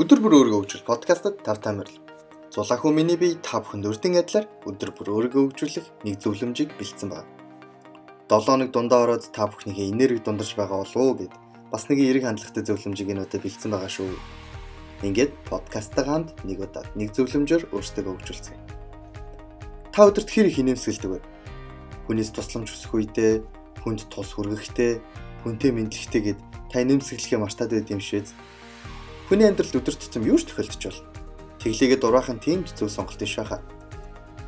Өдөр бүр өөрийгөө хөгжүүл подкастт тав тамирал. Зулаахан миний бие та бүхэнд өртөн адилаар өдөр бүр өөрийгөө хөгжүүлэх нэг зөвлөмжийг бэлдсэн байна. 7 хоног дундаа ороод та бүхнийхээ энерги дундарч байгаа болов уу гэд бас нэг эрэг хандлагатай зөвлөмжийг энэ удаа бэлдсэн байгаа шүү. Ингээд подкасттай хамт нэг удаа нэг зөвлөмжөөр өөрсдөө хөгжүүлцгээе. Та өдөрт хэр их инээмсэглэдэг вэ? Хүнээс тусламж хүсэх үедээ, хүнд тус хүргэхдээ, хүнтэй мэдлэгтэй гэд та инээмсэглэхээ мартаад байд юм швэз Хүний амьдралд өдөр тутам юу ч тохиолдож бол тэглээгээ дураахан тийм зөв сонголт биш байхаа.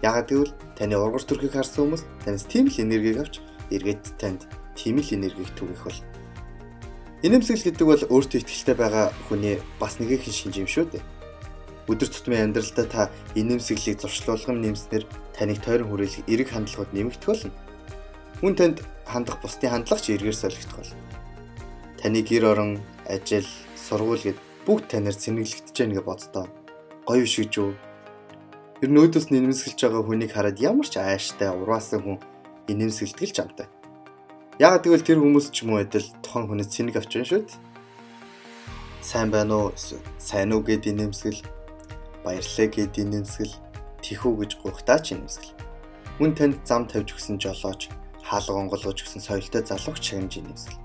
Ягаад гэвэл таны ургар төрхийг харсан хүмүүс танаас тийм л энергийг авч эргээд танд тийм л энергийг түгэх бол. Инэмсэл гэдэг бол өөртөө ихтэй байгаа хүний бас нэг их шинж юм шүү дээ. Өдөр тутмын амьдралдаа та инэмсэглийг зуршлуулган нэмснээр таныг тойрон хүрээлэх эрэг хандлагууд нэмэгдэх болно. Хүн танд хандах бусдын хандлага ч эргээр солигдох болно. Таны гэр орон, ажил, сургууль гэдэг бүгд танаар цэнэглэгдэж байна гэж боддоо. Гоё биш гэж юу? Өөдөөс нь инэмсгэлж байгаа хүнийг хараад ямар ч ааштай урваасан хүн инэмсгэлдэг л ч амтай. Яг тэгвэл тэр хүмүүс ч юм уу адил тохон хүнээс цэнэг авч байна шүү дээ. Сайн байна уу? Сайн уу гэд инэмсгэл, баярлалаа гэд инэмсгэл, тэхүү гэж гуйхтаа ч инэмсгэл. Хүн танд зам тавьж өгсөн жолооч, хаалга онголгож өгсөн соёлтой залууч чагнаж инэмсгэл.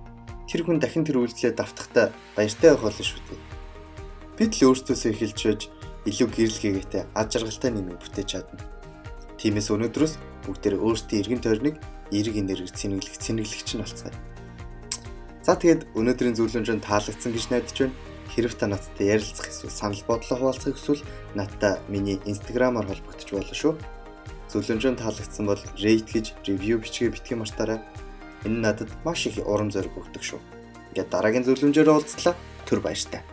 Тэр хүн дахин тэр үйлдэлээ давтахтаа баяртай байх болно шүү дээ. Бид л өөрсдөөсөө эхэлж байж илүү гэрэл гээгээтэй ад жаргалтай нэмийг бүтээж чадна. Тиймээс өнөөдрөөс бүгдээр өөрсдийн эргэн тойрныг эерэг энерги цэнэглэх цэнэглэгч нь болцгоё. За тэгээд өнөөдрийн зөвлөмжөнд таалагдсан гэж найдаж байна. Хэрв та надтай ярилцах эсвэл санал бодлоо хуваалцахыг хүсвэл надтай миний инстаграмаар холбогдож болно шүү. Зөвлөмжөнд таалагдсан бол rate гэж review бичгээ битгий мартаарай. Энэ надад маш их урам зориг өгдөг шүү. Ингээд дараагийн зөвлөмжөөр уулзлаа. Түр баяртай.